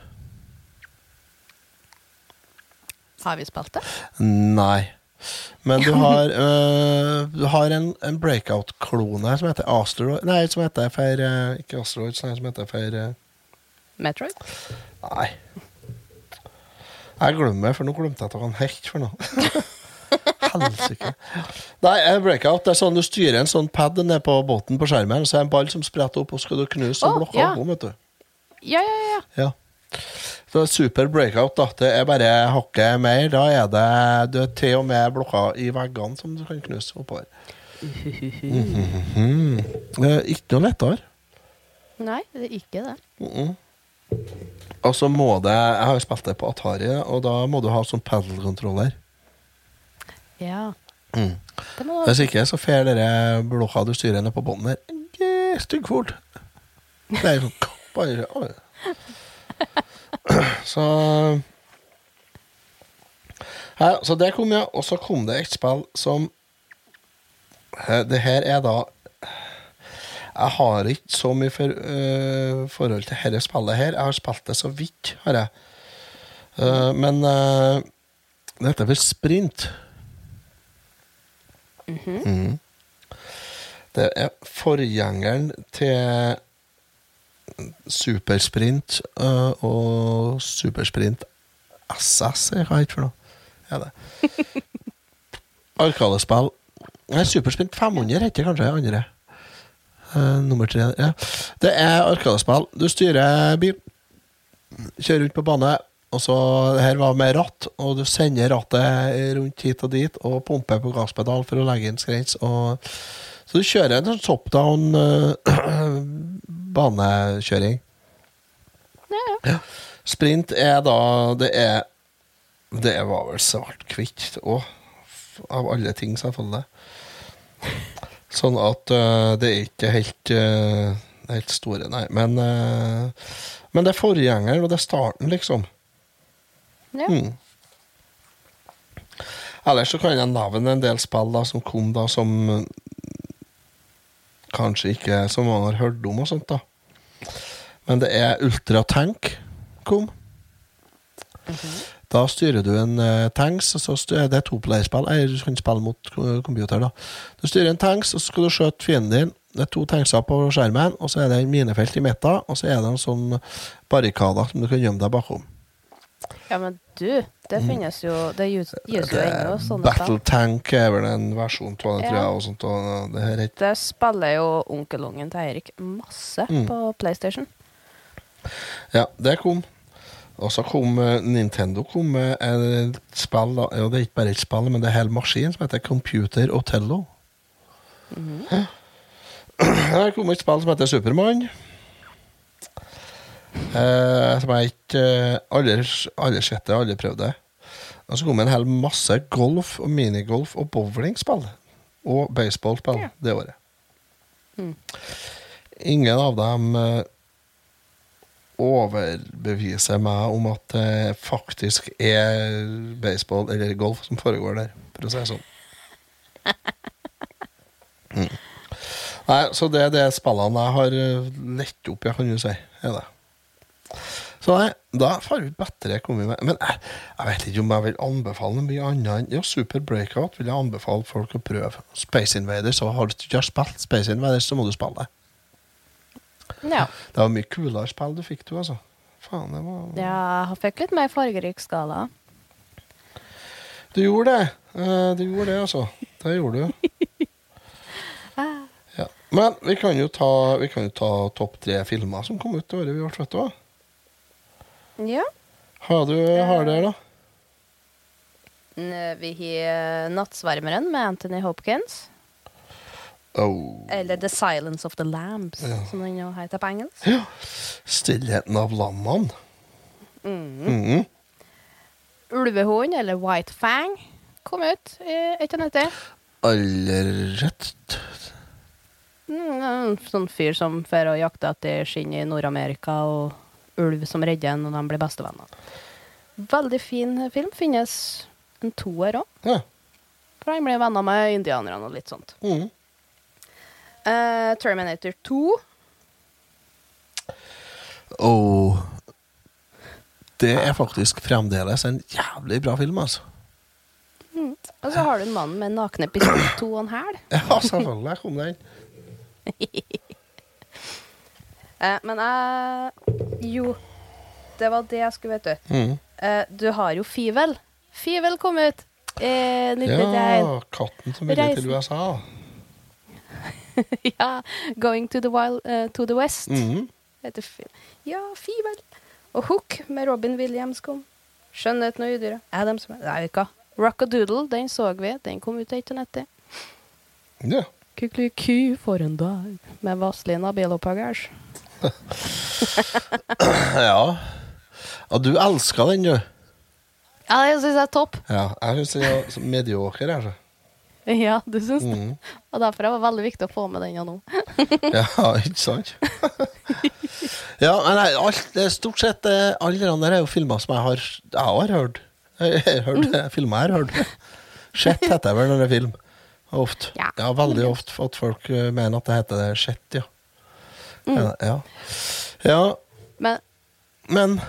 Har vi spilt det? Nei. Men du har, øh, du har en, en breakout-klone som heter Asteroid Nei, som heter for uh, Ikke Asteroids, nei, som heter for uh, Metroid? Nei. Jeg glemmer, for nå glemte jeg hva han helt for noe. Helsike. Nei, en breakout det er sånn du styrer en sånn pad ned på båten på skjermen, så er det en ball som spretter opp, og skal du knuse og Å, blokke ja. om, vet du. Ja, ja, ja. Ja. Så super breakout, da. Det er bare hakket mer. Da er det, det er til og med blokker i veggene som du kan knuse oppover. Mhm. Eh, Ikke noe lettere. Nei, det er ikke det. Og så må det Jeg har jo spilt det på Atari, og da må du ha sånn paddle-kontroller. Ja. Mm. Det må Hvis ikke så fer dere blokka du styrer ned på bånn der styggfort. Det er sånn bare. Så ja, Så det kom, ja. Og så kom det et spill som eh, Det her er da Jeg har ikke så mye for, uh, forhold til dette spillet her. Jeg har spilt det så vidt, har jeg. Uh, men uh, Det heter vel Sprint. Mhm. Det er forgjengeren til Supersprint uh, og Supersprint SS, er hva heter for noe? Ja, det. Arkadespill. Nei, Supersprint 500 heter kanskje det andre. Uh, nummer tre. Ja. Det er arkadespill. Du styrer bil, kjører rundt på bane, og så det her var med ratt, og du sender rattet rundt hit og dit, og pumper på gasspedal for å legge inn skrens. Og, så du kjører en sånn top down eh, banekjøring. Ja. ja. Sprint er da Det er Det var vel svart-hvitt òg, av alle ting, selvfølgelig. Sånn at uh, det er ikke helt uh, helt store, nei. Men, uh, men det er forgjengeren, og det er starten, liksom. Ja. Mm. Ellers så kan jeg nevne en del spill da, som kom da, som kanskje ikke så mange har hørt om og sånt, da. Men det er Ultratank kom. Da styrer du en uh, tanks, og så styrer, det er toplayerspill. Du kan spille mot computer. da. Du styrer en tanks, og så skal du skjøte fienden din. Det er to tankser på skjermen, og så er det en minefelt i midten, og så er det en sånn barrikader som du kan gjemme deg bakom. Ja, men du, det finnes jo Det gis jo ennå sånne Battle. Tank er vel en versjon av det, tror jeg. Og sånt, og det her er Det spiller jo onkelungen til Eirik masse Mm. på PlayStation. Ja, det kom. Og så kom eh, Nintendo kom med et spill. Ja, det er ikke bare et spill, men det er en hel maskin som heter Computer Otello. Mhm. Her kom et spill som heter Supermann. Eh, som jeg ikke eh, Alle alle sett det, alle prøvde det. Og så kom en hel masse golf og minigolf og bowlingspill. Og baseballspill Ja. det året. Mm. Ingen av dem eh, overbeviser meg om at det faktisk er baseball eller golf som foregår der, for å si det sånn. Mm. Nei, så det er det spillene jeg har lett opp, jeg kan jo si. Er det. Så nei, da får vi bedre komme med. Men jeg, jeg vet ikke om jeg vil anbefale mye annet enn Ja, Super Breakout vil jeg anbefale folk å prøve. Space Invaders, så har du ikke spilt Space Invaders, så må du spille det. Ja. Det var mye kulere spill du fikk, du, altså. Faen, det var ja, jeg fikk litt mer fargerik skala. Du gjorde det. Eh, Du gjorde det, altså. Det gjorde du. Ja. Men vi kan jo ta, vi kan jo ta topp tre filmer som kom ut det året vi ble født. Ja. Har du har der, da? Vi har 'Nattsvermeren' med Anthony Hopkins. Oh. Eller 'The Silence of the Lambs', Ja. som den jo heter på engelsk. Ja. 'Stillheten av lammene'. Mhm. 'Ulvehund', eller 'White Fang', kom ut i 1990. Aller rett. Mm, sånn fyr som fer og jakter etter skinn i Nord-Amerika, og ulv som redder en, og de blir bestevenner. Veldig fin film. Finnes en toer òg. Ja. For han blir venner med indianerne og litt sånt. Mm. Uh, Terminator 2. Og det er faktisk fremdeles en jævlig bra film, altså. Og så har du en mann med nakne pistol to og en hæl. Ja, selvfølgelig kom den. Eh, men jeg Jo, det var det jeg skulle vite. Mm. Eh, du har jo Fivel. Fivel kom ut i 1991. Ja, katten som ville til USA. Ja. 'Going to the, wild, uh, to the West'. Mm heter. Ja, Fivel. Og Hook med Robin Williams kom. 'Skjønnheten og udyret'. Adams Nei, ikke. Rockadoodle, den så vi. Den kom ut i 1990. Ja. Kykeliky for en dag med Vazelina Bilopphøggers. ja. Ja, du elsker den, du. Ja, jeg syns jeg er topp. Ja, jeg syns den er medioker. Altså. Ja, du syns det. Mhm. Og derfor var det veldig viktig å få med den nå. Ja, ikke sant? ja, men nei, alt, er stort sett eh, alle de der er jo filmer som jeg har, jeg har hørt. Jeg har hørt Mm. filmer jeg har hørt. Shit heter det vel når det er film. Ofte. Ja. Ja, veldig ofte at folk eh, mener at det heter det shit, ja. Mm. Ja, ja. ja, Men men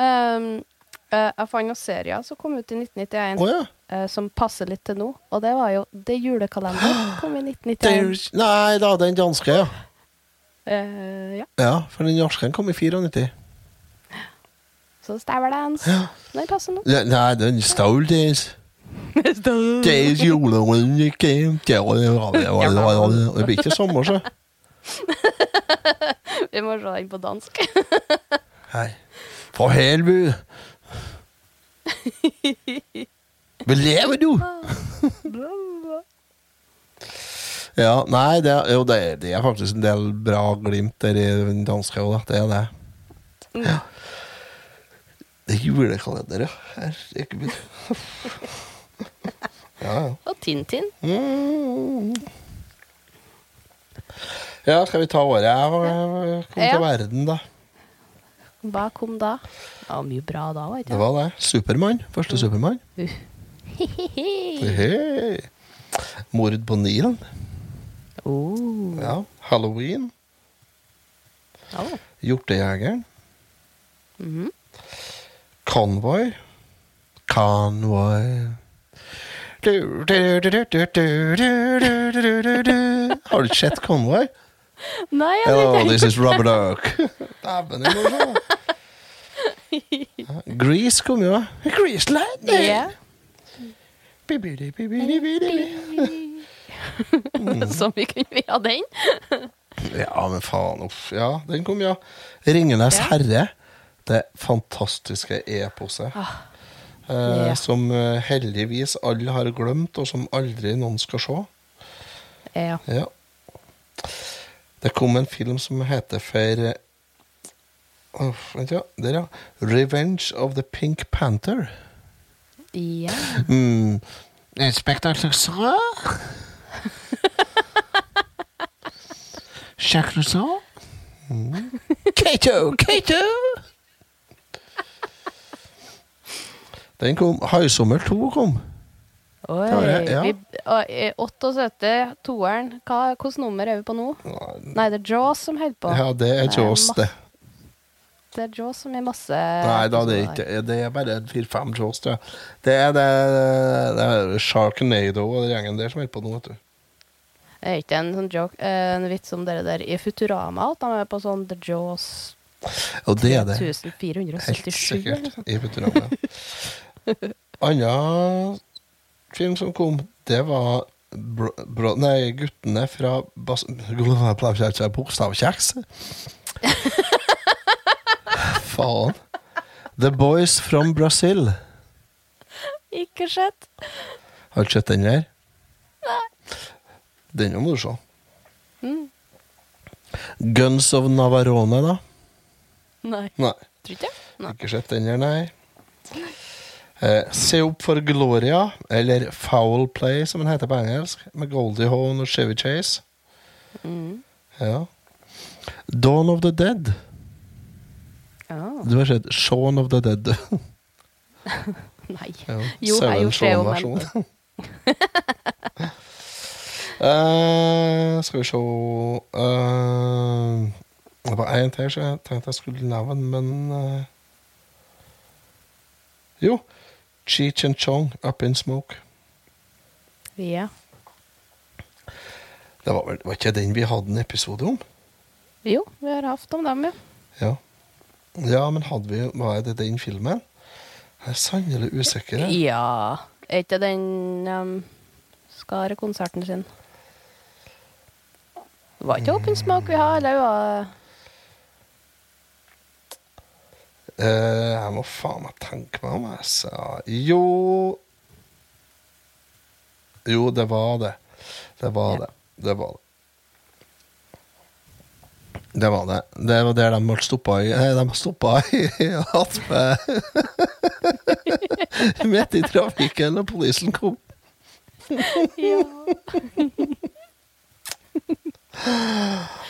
Um, Eh, jeg fant noen serier som kom ut i 1991 oh, ja. eh, som passer litt til nå. Og det var jo Det julekalenderen kom i 1991. There's, nei da, den danske, ja. Uh, ja. Ja, For den norske kom i 94. Så Staverdance. Den passer nå. Ja, nei, den stol des. Des julerunden came Det blir ikke sommer, så. Vi må se den på dansk. Hei. Fra Helbu. Hva lever du? ja, nei, det, er- jo, det, er, det er faktisk en del bra glimt der i den danske òg, det er det. Ja. Det er julekalender, ja. Herregud. ja, ja. Og Tintin. Mm. Ja, skal vi ta året jeg kom ja. til verden, da? Hva kom da? Det var mye bra da òg, ikke? Det var det. Supermann. Første mm. Supermann. Uh. Hei. Mord på Nilen. Oh. Ja. Halloween. Oh. Hjortejegeren. Mm -hmm. Convoy. Convoy. Du, du, du, Har du ikke sett Convoy? Nei, jeg Hello, ikke. this is Rubber Duck. Dæven, det må du se. Grease kom jo. Grease Lightning. Ja. Bibidi, bibidi, bibidi. Så mye kunne vi ha den. Ja, men faen. Uff. Ja, den kom, ja. Ringenes Ja. herre. Det fantastiske eposet. Eh, Ah. Ja. Som eh, heldigvis alle har glemt, og som aldri noen skal se. Ja. Ja. Det kom en film som heter for oh, vent, ja. Der, ja. 'Revenge of the Pink Panther'. ja. Mm. Inspektør Clouseau? Jacques Rousseau? Mm. Kato! Kato! Den kom. 'Haisommer 2' kom. Oi. Det det, ja. Vi, og, 78, toeren. Hvilket nummer er vi på nå? Nei, det er Jaws som holder på. Ja, det er Det er Jaws, det. Det er Jaws som er masse Nei da, det er ikke Det er bare fire-fem Jaws, tror jeg. Det er det, det er Sharknado og den gjengen der som holder på nå, vet du. Det Er ikke en sånn joke, eh, en vits om dere der i Futurama, at de er på sånn The Jaws Og det er det. 1477 Helt sikkert. I Futurama. Anna film som kom, det var bro, bro, Nei, guttene fra Bokstavkjeks. Faen. The Boys from Brazil. Ikke sett. Har du sett den der? Nei. Den må du se. Mm. Guns of Navarone, da? Nei. Nei. Tror ikke. Nei. Ikke sett den her, nei. Eh, Se opp for Gloria, eller Foul Play, som den heter på engelsk, med Goldie Hawn og Chevy Chase. Mm. Ja. Dawn of the Dead. Ja. Du har sett Shaun of the Dead. Nei. Ja. Jo, jeg har gjort det jo, men. Eh, skal vi se eh, Det var én til jeg tenkte jeg skulle nevne, men eh, Jo. Cheech and Chong, Up in Smoke. Ja. Det var, var ikke den vi hadde en episode om? Jo, vi har hatt om dem, jo. Ja. Ja, men hadde vi, var det den filmen? Jeg er sannelig usikker. Ja. Er ikke den um, Skare-konserten sin? Det var ikke Open Smoke vi har, eller Eh, jeg må faen meg tenke meg om. Sa Jo Jo, det var det. Det var det. Det var det. Det var det. Det var der de ble stoppa i Nei, de stoppa i Atme Midt i trafikken når politiet kom. Ja.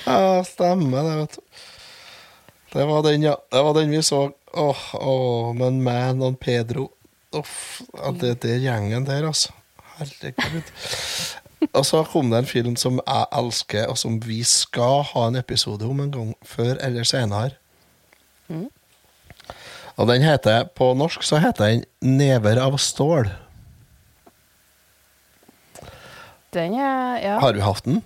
Ja, stemmer det, vet du. Det var den, ja. Det var den vi så. Åh, åh, men Man og Pedro Uff, det, det er gjengen der, altså. Herregud. Og så kom det en film som jeg elsker, og som vi skal ha en episode om en gang før eller senere. Mm. Og den heter, på norsk så heter den 'Never av stål'. Den er Ja. Har du hatt den?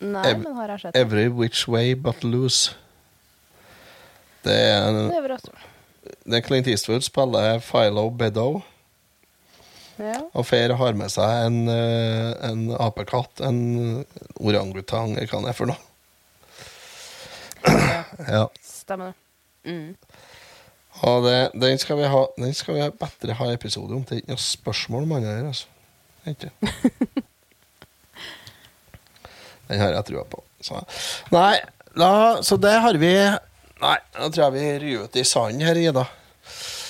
Nei, Ev- men har jeg sett. den. 'Every Which Way But Lose'. Det er, en, Det er bra. det er Clint Eastwood spiller Philo Beddow. Ja. Og Fair har med seg en, eh, en apekatt, en orangutang, hva det er for noe. Ja. Stemmer det. Mm. Og det, den skal vi ha Den skal vi bedre ha episode om. Det er ikke noe spørsmål om han her, altså. Ikke. Den har jeg trua på. Så. Nei, da, så det har vi Nei, da tror jeg vi ryr ut i sanden her, Ida.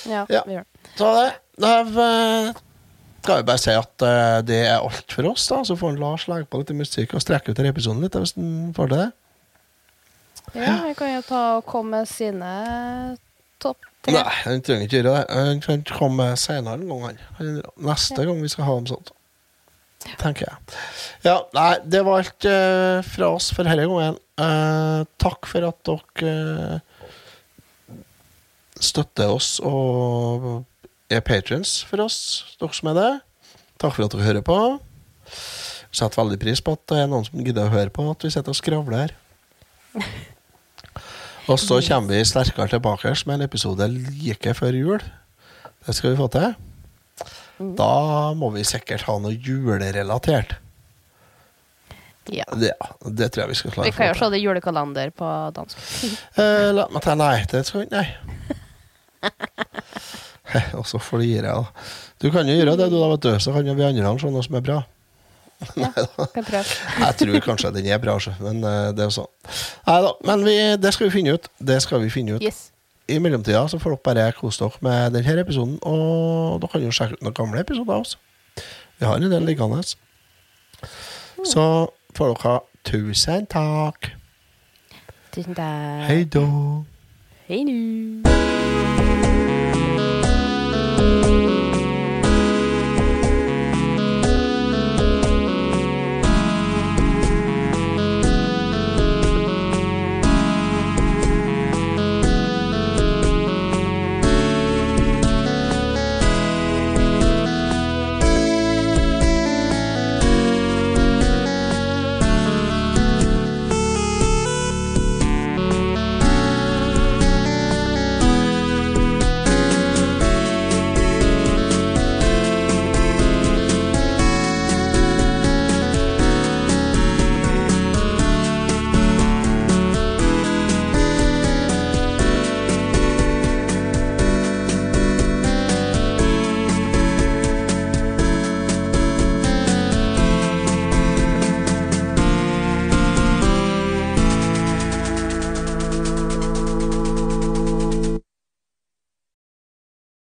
Ja, Ja. vi gjør det. Så det, da eh, skal vi bare si at eh, det er alt for oss, da. Så får Lars legge på litt musikk og strekke ut denne episoden litt, hvis han får til det. Ja, vi kan jo ta og komme med sine topp tre. Nei, han trenger ikke gjøre det. Han kan komme senere en gang. han. Neste Neste gang vi skal ha om sånt. Tenker jeg. Ja, nei, det var alt uh, fra oss for denne gangen. Uh, takk for at dere uh, støtter oss og er patrons for oss, dere som er det. Takk for at dere hører på. Setter veldig pris på at det er noen som gidder å høre på at vi sitter og skravler her. Og så kommer vi sterkere tilbake med en episode like før jul. Det skal vi få til. Da må vi sikkert ha noe julerelatert. Ja. Det, det tror jeg vi skal klare. Vi kan jo se det julekalender på dansk. Eh, la meg ta Nei, det skal vi ikke. Nei. Og så flirer jeg, da. Du kan jo gjøre det, du, da, vet du. Så kan jo vi andre se noe som er bra. Ja. Jeg tror kanskje den er bra, men eh, det er jo sånn. Nei da, men vi, det skal vi finne ut. Det skal vi finne ut. Yes. I mellomtida så får dere bare kose dere med denne episoden, og dere kan jo sjekke ut noen gamle episoder også. Vi har en del liggende. Så får dere ha tusen takk. Tusen takk. Hei da. Hei nå.